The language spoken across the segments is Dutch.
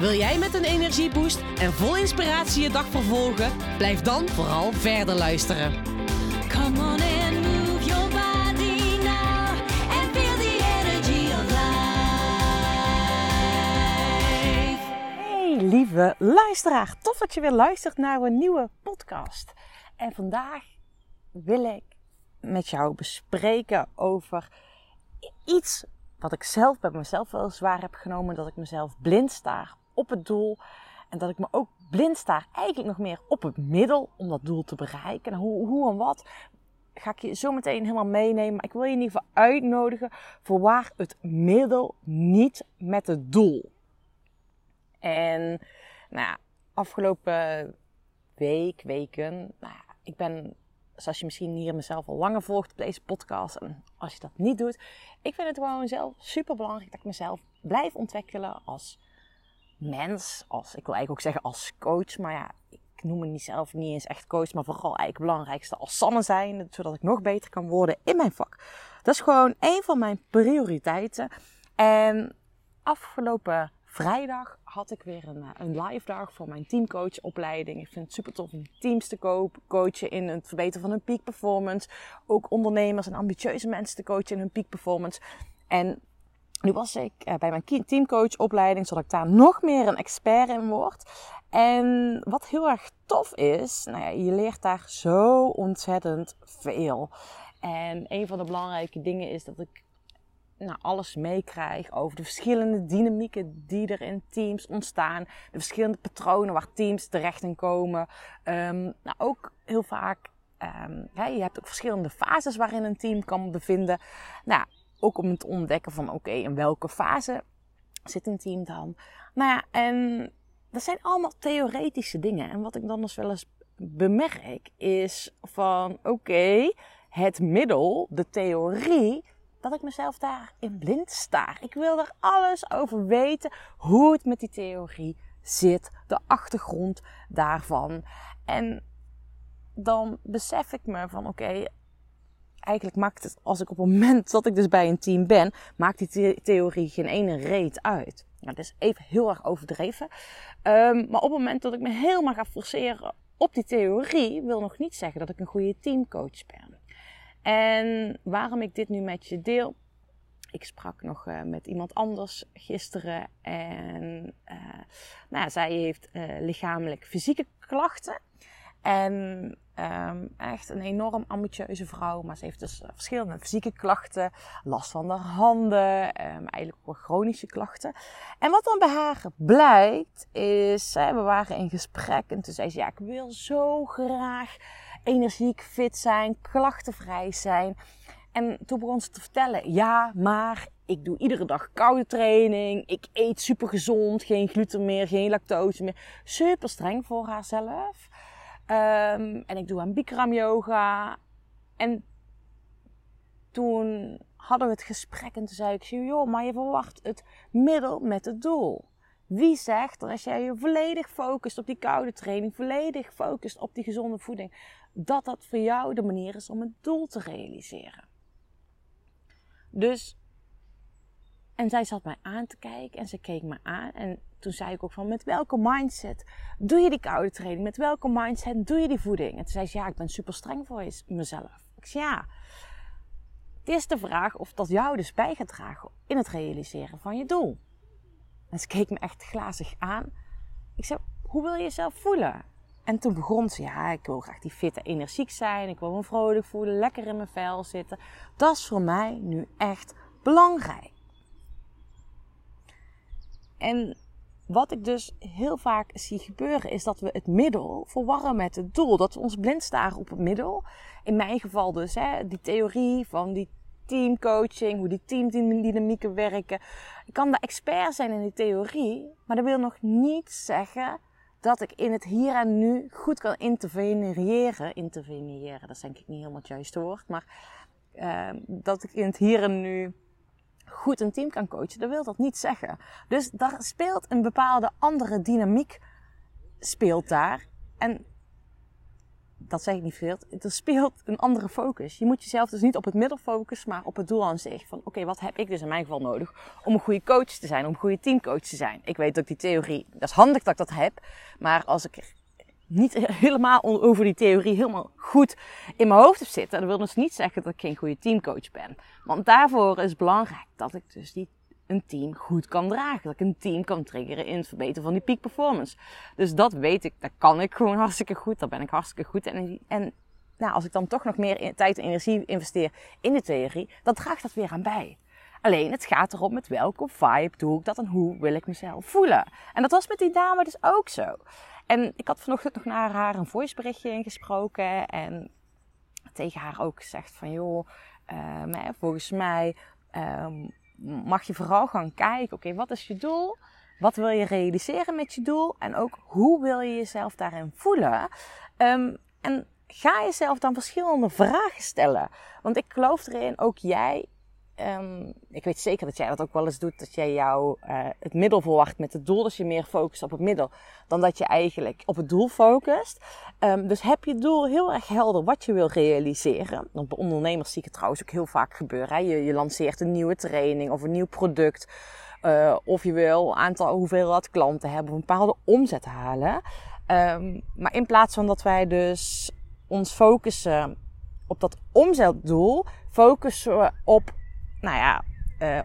Wil jij met een energieboost en vol inspiratie je dag vervolgen? Blijf dan vooral verder luisteren. Come on and move your body now and feel the energy of life. Hey lieve luisteraar, tof dat je weer luistert naar een nieuwe podcast. En vandaag wil ik met jou bespreken over iets wat ik zelf bij mezelf wel zwaar heb genomen. Dat ik mezelf blind staar op het doel. En dat ik me ook blind staar eigenlijk nog meer op het middel om dat doel te bereiken. Hoe, hoe en wat ga ik je zo meteen helemaal meenemen. Maar ik wil je in ieder geval uitnodigen voor waar het middel niet met het doel. En nou afgelopen week, weken, nou ik ben, zoals je misschien hier mezelf al langer volgt op deze podcast, en als je dat niet doet, ik vind het gewoon zelf super belangrijk dat ik mezelf blijf ontwikkelen als mens, als, ik wil eigenlijk ook zeggen als coach, maar ja, ik noem me niet zelf niet eens echt coach, maar vooral eigenlijk het belangrijkste als Sanne zijn, zodat ik nog beter kan worden in mijn vak. Dat is gewoon een van mijn prioriteiten. En afgelopen vrijdag had ik weer een, een live dag voor mijn teamcoachopleiding. Ik vind het super tof om teams te coachen in het verbeteren van hun peak performance. Ook ondernemers en ambitieuze mensen te coachen in hun peak performance. En nu was ik eh, bij mijn teamcoachopleiding, zodat ik daar nog meer een expert in word. En wat heel erg tof is, nou ja, je leert daar zo ontzettend veel. En een van de belangrijke dingen is dat ik nou, alles meekrijg over de verschillende dynamieken die er in teams ontstaan. De verschillende patronen waar teams terecht in komen. Um, nou, ook heel vaak, um, je hebt ook verschillende fases waarin een team kan bevinden. Nou, ook om te ontdekken van oké, in welke fase zit een team dan. Nou ja, en dat zijn allemaal theoretische dingen. En wat ik dan dus wel eens bemerk is van oké, het middel, de theorie, dat ik mezelf daarin blind staar. Ik wil er alles over weten, hoe het met die theorie zit, de achtergrond daarvan. En dan besef ik me van oké, eigenlijk maakt het, als ik op het moment dat ik dus bij een team ben, maakt die theorie geen ene reet uit. Nou, dat is even heel erg overdreven. Um, maar op het moment dat ik me helemaal ga forceren op die theorie, wil nog niet zeggen dat ik een goede teamcoach ben. En waarom ik dit nu met je deel. Ik sprak nog uh, met iemand anders gisteren. En uh, nou, zij heeft uh, lichamelijk fysieke klachten. En um, echt een enorm ambitieuze vrouw. Maar ze heeft dus verschillende fysieke klachten. Last van de handen. Um, eigenlijk ook chronische klachten. En wat dan bij haar blijkt is... we waren in gesprek. En toen zei ze... Ja, ik wil zo graag energiek, fit zijn. Klachtenvrij zijn. En toen begon ze te vertellen. Ja, maar ik doe iedere dag koude training. Ik eet super gezond. Geen gluten meer. Geen lactose meer. Super streng voor haarzelf. Um, en ik doe aan Bikram yoga. En toen hadden we het gesprek en toen zei ik, joh, maar je verwacht het middel met het doel. Wie zegt dat als jij je volledig focust op die koude training, volledig focust op die gezonde voeding, dat dat voor jou de manier is om het doel te realiseren? Dus, en zij zat mij aan te kijken en ze keek me aan en toen zei ik ook van, met welke mindset doe je die koude training? Met welke mindset doe je die voeding? En toen zei ze, ja, ik ben super streng voor mezelf. Ik zei, ja, het is de vraag of dat jou dus bij gaat dragen in het realiseren van je doel. En ze keek me echt glazig aan. Ik zei, hoe wil je jezelf voelen? En toen begon ze, ja, ik wil graag die fitte energiek zijn. Ik wil me vrolijk voelen, lekker in mijn vel zitten. Dat is voor mij nu echt belangrijk. En wat ik dus heel vaak zie gebeuren is dat we het middel verwarren met het doel. Dat we ons blind staren op het middel. In mijn geval dus hè, die theorie van die teamcoaching, hoe die teamdynamieken werken. Ik kan de expert zijn in die theorie, maar dat wil nog niet zeggen dat ik in het hier en nu goed kan interveneren. Interveneren, dat is denk ik niet helemaal het juiste woord. Maar ehm, dat ik in het hier en nu goed een team kan coachen, dat wil dat niet zeggen. Dus daar speelt een bepaalde andere dynamiek speelt daar. En dat zeg ik niet veel. Er speelt een andere focus. Je moet jezelf dus niet op het middel focussen, maar op het doel aan zich. Van oké, wat heb ik dus in mijn geval nodig om een goede coach te zijn, om een goede teamcoach te zijn. Ik weet ook die theorie, dat is handig dat ik dat heb. Maar als ik niet helemaal over die theorie helemaal goed in mijn hoofd heb zitten, dan wil dus niet zeggen dat ik geen goede teamcoach ben. Want daarvoor is het belangrijk dat ik dus die een team goed kan dragen. Dat ik een team kan triggeren in het verbeteren van die peak performance. Dus dat weet ik, dat kan ik gewoon hartstikke goed. Daar ben ik hartstikke goed in. En nou, als ik dan toch nog meer tijd en energie investeer in de theorie, dan draagt dat weer aan bij. Alleen het gaat erom met welke vibe doe ik dat en hoe wil ik mezelf voelen. En dat was met die dame dus ook zo. En ik had vanochtend nog naar haar een voiceberichtje ingesproken en tegen haar ook gezegd van joh, ehm, volgens mij ehm, mag je vooral gaan kijken, oké, wat is je doel? Wat wil je realiseren met je doel? En ook hoe wil je jezelf daarin voelen? Ehm, en ga jezelf dan verschillende vragen stellen. Want ik geloof erin, ook jij. Ehm, ik weet zeker dat jij dat ook wel eens doet. Dat jij jou eh, het middel verwacht met het doel. Dus je meer focust op het middel. Dan dat je eigenlijk op het doel focust. Ehm, dus heb je doel heel erg helder wat je wil realiseren. Want bij ondernemers zie ik het trouwens ook heel vaak gebeuren. Hè? Je, je lanceert een nieuwe training of een nieuw product. Eh, of je wil een aantal hoeveelheid klanten hebben. Of een bepaalde omzet halen. Ehm, maar in plaats van dat wij dus ons focussen op dat omzetdoel, focussen we op, nou ja, eh,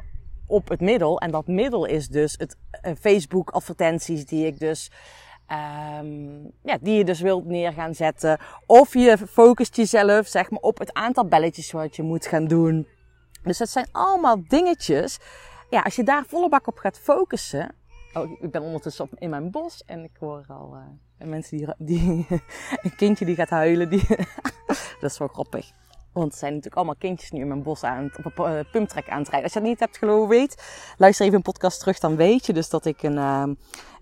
op het middel. En dat middel is dus het eh, Facebook advertenties die ik dus, ehm, ja, die je dus wilt neer gaan zetten. Of je focust jezelf, zeg maar, op het aantal belletjes wat je moet gaan doen. Dus dat zijn allemaal dingetjes. Ja, als je daar volle bak op gaat focussen. Oh, ik ben ondertussen in mijn bos en ik hoor al eh, mensen die, die een kindje die gaat huilen. Die, dat is wel grappig. Want er zijn natuurlijk allemaal kindjes nu in mijn bos aan het, op een uh, pumptrek aan het rijden. Als je dat niet hebt geloof weet, luister even een podcast terug. Dan weet je dus dat ik een, uh,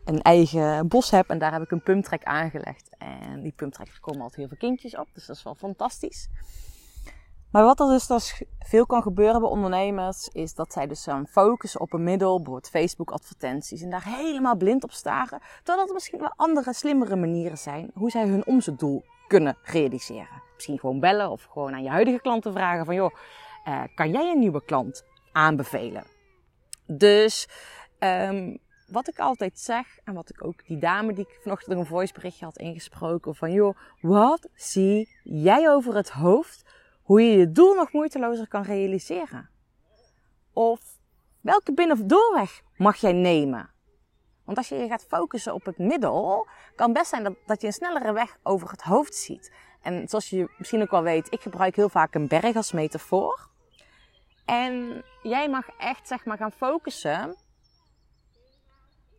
een eigen bos heb. En daar heb ik een pumptrek aangelegd. En die pumptrek komen altijd heel veel kindjes op. Dus dat is wel fantastisch. Maar wat er dus, veel kan gebeuren bij ondernemers, is dat zij dus gaan focussen op een middel, bijvoorbeeld Facebook advertenties, en daar helemaal blind op staren. Terwijl er misschien wel andere, slimmere manieren zijn hoe zij hun omzetdoel kunnen realiseren. Misschien gewoon bellen of gewoon aan je huidige klanten vragen van, joh, uh, kan jij een nieuwe klant aanbevelen? Dus um, wat ik altijd zeg, en wat ik ook die dame die ik vanochtend een voiceberichtje had ingesproken, van joh, wat zie jij over het hoofd hoe je je doel nog moeitelozer kan realiseren? Of welke binnen- of doorweg mag jij nemen? Want als je je gaat focussen op het middel, kan best zijn dat, dat je een snellere weg over het hoofd ziet. En zoals je misschien ook wel weet, ik gebruik heel vaak een berg als metafoor. En jij mag echt zeg maar gaan focussen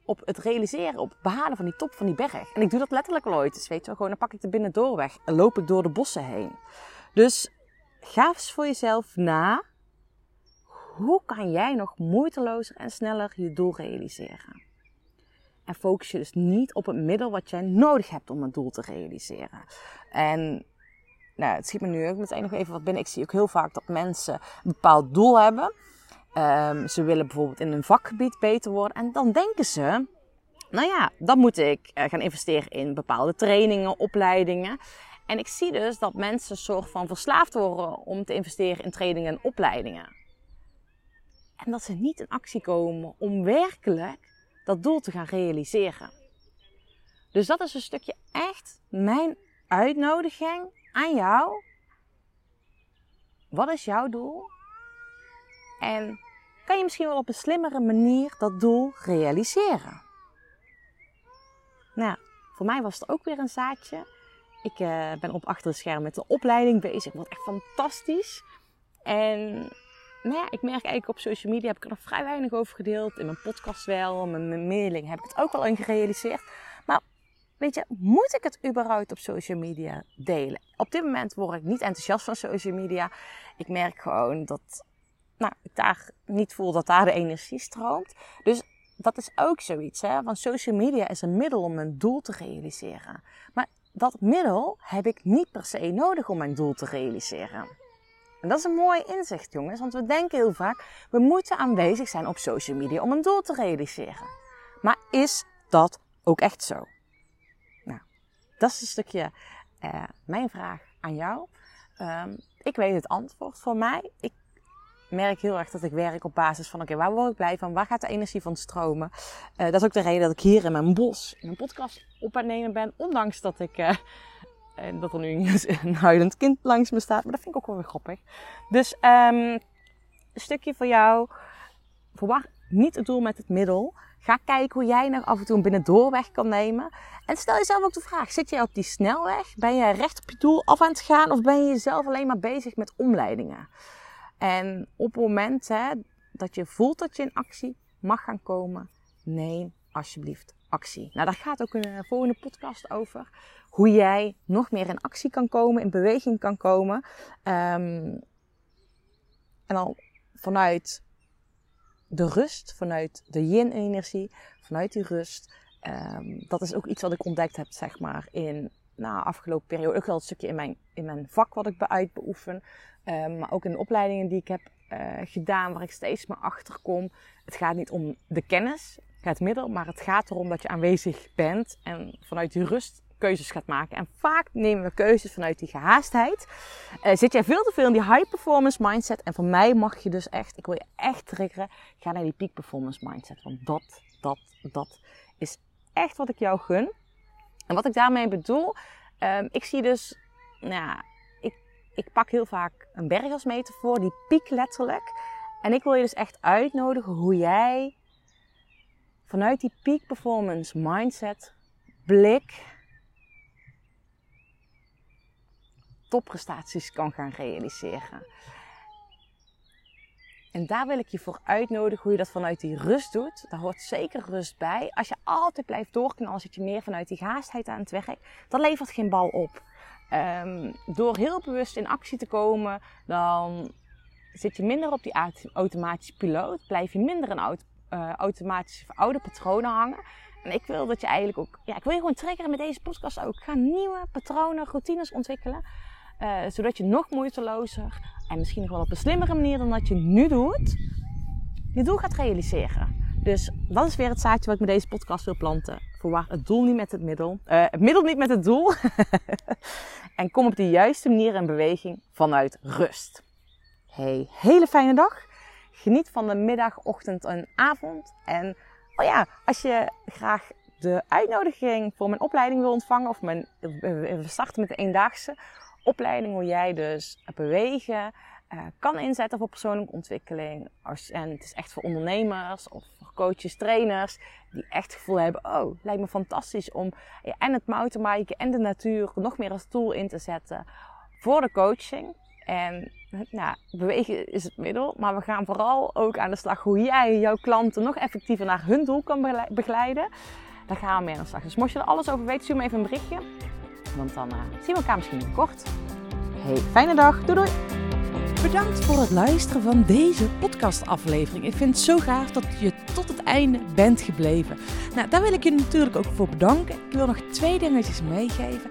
op het realiseren, op het behalen van die top van die berg. En ik doe dat letterlijk wel ooit. Dus weet je gewoon dan pak ik de binnendoorweg en loop ik door de bossen heen. Dus ga eens voor jezelf na. Hoe kan jij nog moeitelozer en sneller je doel realiseren? En focus je dus niet op het middel wat jij nodig hebt om het doel te realiseren. En nou, het schiet me nu ook meteen nog even wat binnen. Ik zie ook heel vaak dat mensen een bepaald doel hebben. Um, ze willen bijvoorbeeld in een vakgebied beter worden. En dan denken ze, nou ja, dan moet ik gaan investeren in bepaalde trainingen, opleidingen. En ik zie dus dat mensen soort van verslaafd worden om te investeren in trainingen en opleidingen. En dat ze niet in actie komen om werkelijk dat doel te gaan realiseren. Dus dat is een stukje echt mijn uitnodiging aan jou. Wat is jouw doel? En kan je misschien wel op een slimmere manier dat doel realiseren? Nou, voor mij was het ook weer een zaadje. Ik uh, ben op achter de scherm met de opleiding bezig. Wat echt fantastisch. En nou ja, ik merk eigenlijk op social media heb ik er nog vrij weinig over gedeeld. In mijn podcast wel, mijn, mijn mailing heb ik het ook wel in gerealiseerd. Maar weet je, moet ik het überhaupt op social media delen? Op dit moment word ik niet enthousiast van social media. Ik merk gewoon dat nou, ik daar niet voel dat daar de energie stroomt. Dus dat is ook zoiets. Hè? Want social media is een middel om een doel te realiseren. Maar dat middel heb ik niet per se nodig om mijn doel te realiseren. En dat is een mooi inzicht, jongens. Want we denken heel vaak, we moeten aanwezig zijn op social media om een doel te realiseren. Maar is dat ook echt zo? Nou, dat is een stukje uh, mijn vraag aan jou. Um, ik weet het antwoord voor mij. Ik merk heel erg dat ik werk op basis van: oké, waar word ik blij van? Waar gaat de energie van stromen? Uh, dat is ook de reden dat ik hier in mijn bos in een podcast op aan nemen ben. Ondanks dat ik. Uh, en dat er nu een huilend kind langs me staat. Maar dat vind ik ook wel weer grappig. Dus um, een stukje voor jou. Verwacht niet het doel met het middel. Ga kijken hoe jij nog af en toe een binnendoorweg kan nemen. En stel jezelf ook de vraag: zit jij op die snelweg? Ben je recht op je doel af aan het gaan? Of ben je jezelf alleen maar bezig met omleidingen? En op het moment hè, dat je voelt dat je in actie mag gaan komen, neem alsjeblieft actie. Nou, daar gaat ook een volgende podcast over. Hoe jij nog meer in actie kan komen, in beweging kan komen. Um, en dan vanuit de rust, vanuit de yin-energie, vanuit die rust. Um, dat is ook iets wat ik ontdekt heb, zeg maar, in nou, afgelopen periode. Ook wel een stukje in mijn, in mijn vak wat ik uitbeoefen. Um, maar ook in de opleidingen die ik heb uh, gedaan, waar ik steeds meer achter kom. Het gaat niet om de kennis, het middel, maar het gaat erom dat je aanwezig bent en vanuit die rust keuzes gaat maken. En vaak nemen we keuzes vanuit die gehaastheid. Uh, zit jij veel te veel in die high performance mindset. En voor mij mag je dus echt, ik wil je echt triggeren, ga naar die peak performance mindset. Want dat, dat, dat is echt wat ik jou gun. En wat ik daarmee bedoel, um, ik zie dus, nou ja, ik, ik pak heel vaak een berg als metafoor, die piek letterlijk. En ik wil je dus echt uitnodigen hoe jij vanuit die peak performance mindset, blik, topprestaties kan gaan realiseren. En daar wil ik je voor uitnodigen hoe je dat vanuit die rust doet. Daar hoort zeker rust bij. Als je altijd blijft doorknallen, zit je meer vanuit die gehaastheid aan het werk. Dat levert geen bal op. Um, door heel bewust in actie te komen, dan zit je minder op die automatische piloot. Blijf je minder in auto, uh, automatische oude patronen hangen. En ik wil dat je eigenlijk ook, ja, ik wil je gewoon triggeren met deze podcast ook. Ga nieuwe patronen, routines ontwikkelen. Uh, zodat je nog moeitelozer en misschien nog wel op een slimmere manier dan dat je nu doet, je doel gaat realiseren. Dus dat is weer het zaadje wat ik met deze podcast wil planten. Verwar het doel niet met het middel. Uh, het middel niet met het doel. en kom op de juiste manier in beweging vanuit rust. Hey, hele fijne dag. Geniet van de middag, ochtend en avond. En oh ja, als je graag de uitnodiging voor mijn opleiding wil ontvangen, of mijn, we starten met de eendaagse opleiding hoe jij dus bewegen uh, kan inzetten voor persoonlijke ontwikkeling. En het is echt voor ondernemers of voor coaches, trainers die echt het gevoel hebben: oh, lijkt me fantastisch om ja, en het mountainbiken en de natuur nog meer als tool in te zetten voor de coaching. En nou, bewegen is het middel, maar we gaan vooral ook aan de slag hoe jij jouw klanten nog effectiever naar hun doel kan begeleiden. Daar gaan we mee aan de slag. Dus mocht je er alles over weten, stuur me even een berichtje. Want dan uh, zien we elkaar misschien binnenkort. Hey, fijne dag. Doei doei. Bedankt voor het luisteren van deze podcastaflevering. Ik vind het zo gaaf dat je tot het einde bent gebleven. Nou, daar wil ik je natuurlijk ook voor bedanken. Ik wil nog twee dingetjes meegeven.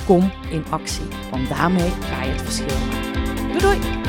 kom in actie, want daarmee ga je het verschil maken. Doei doei!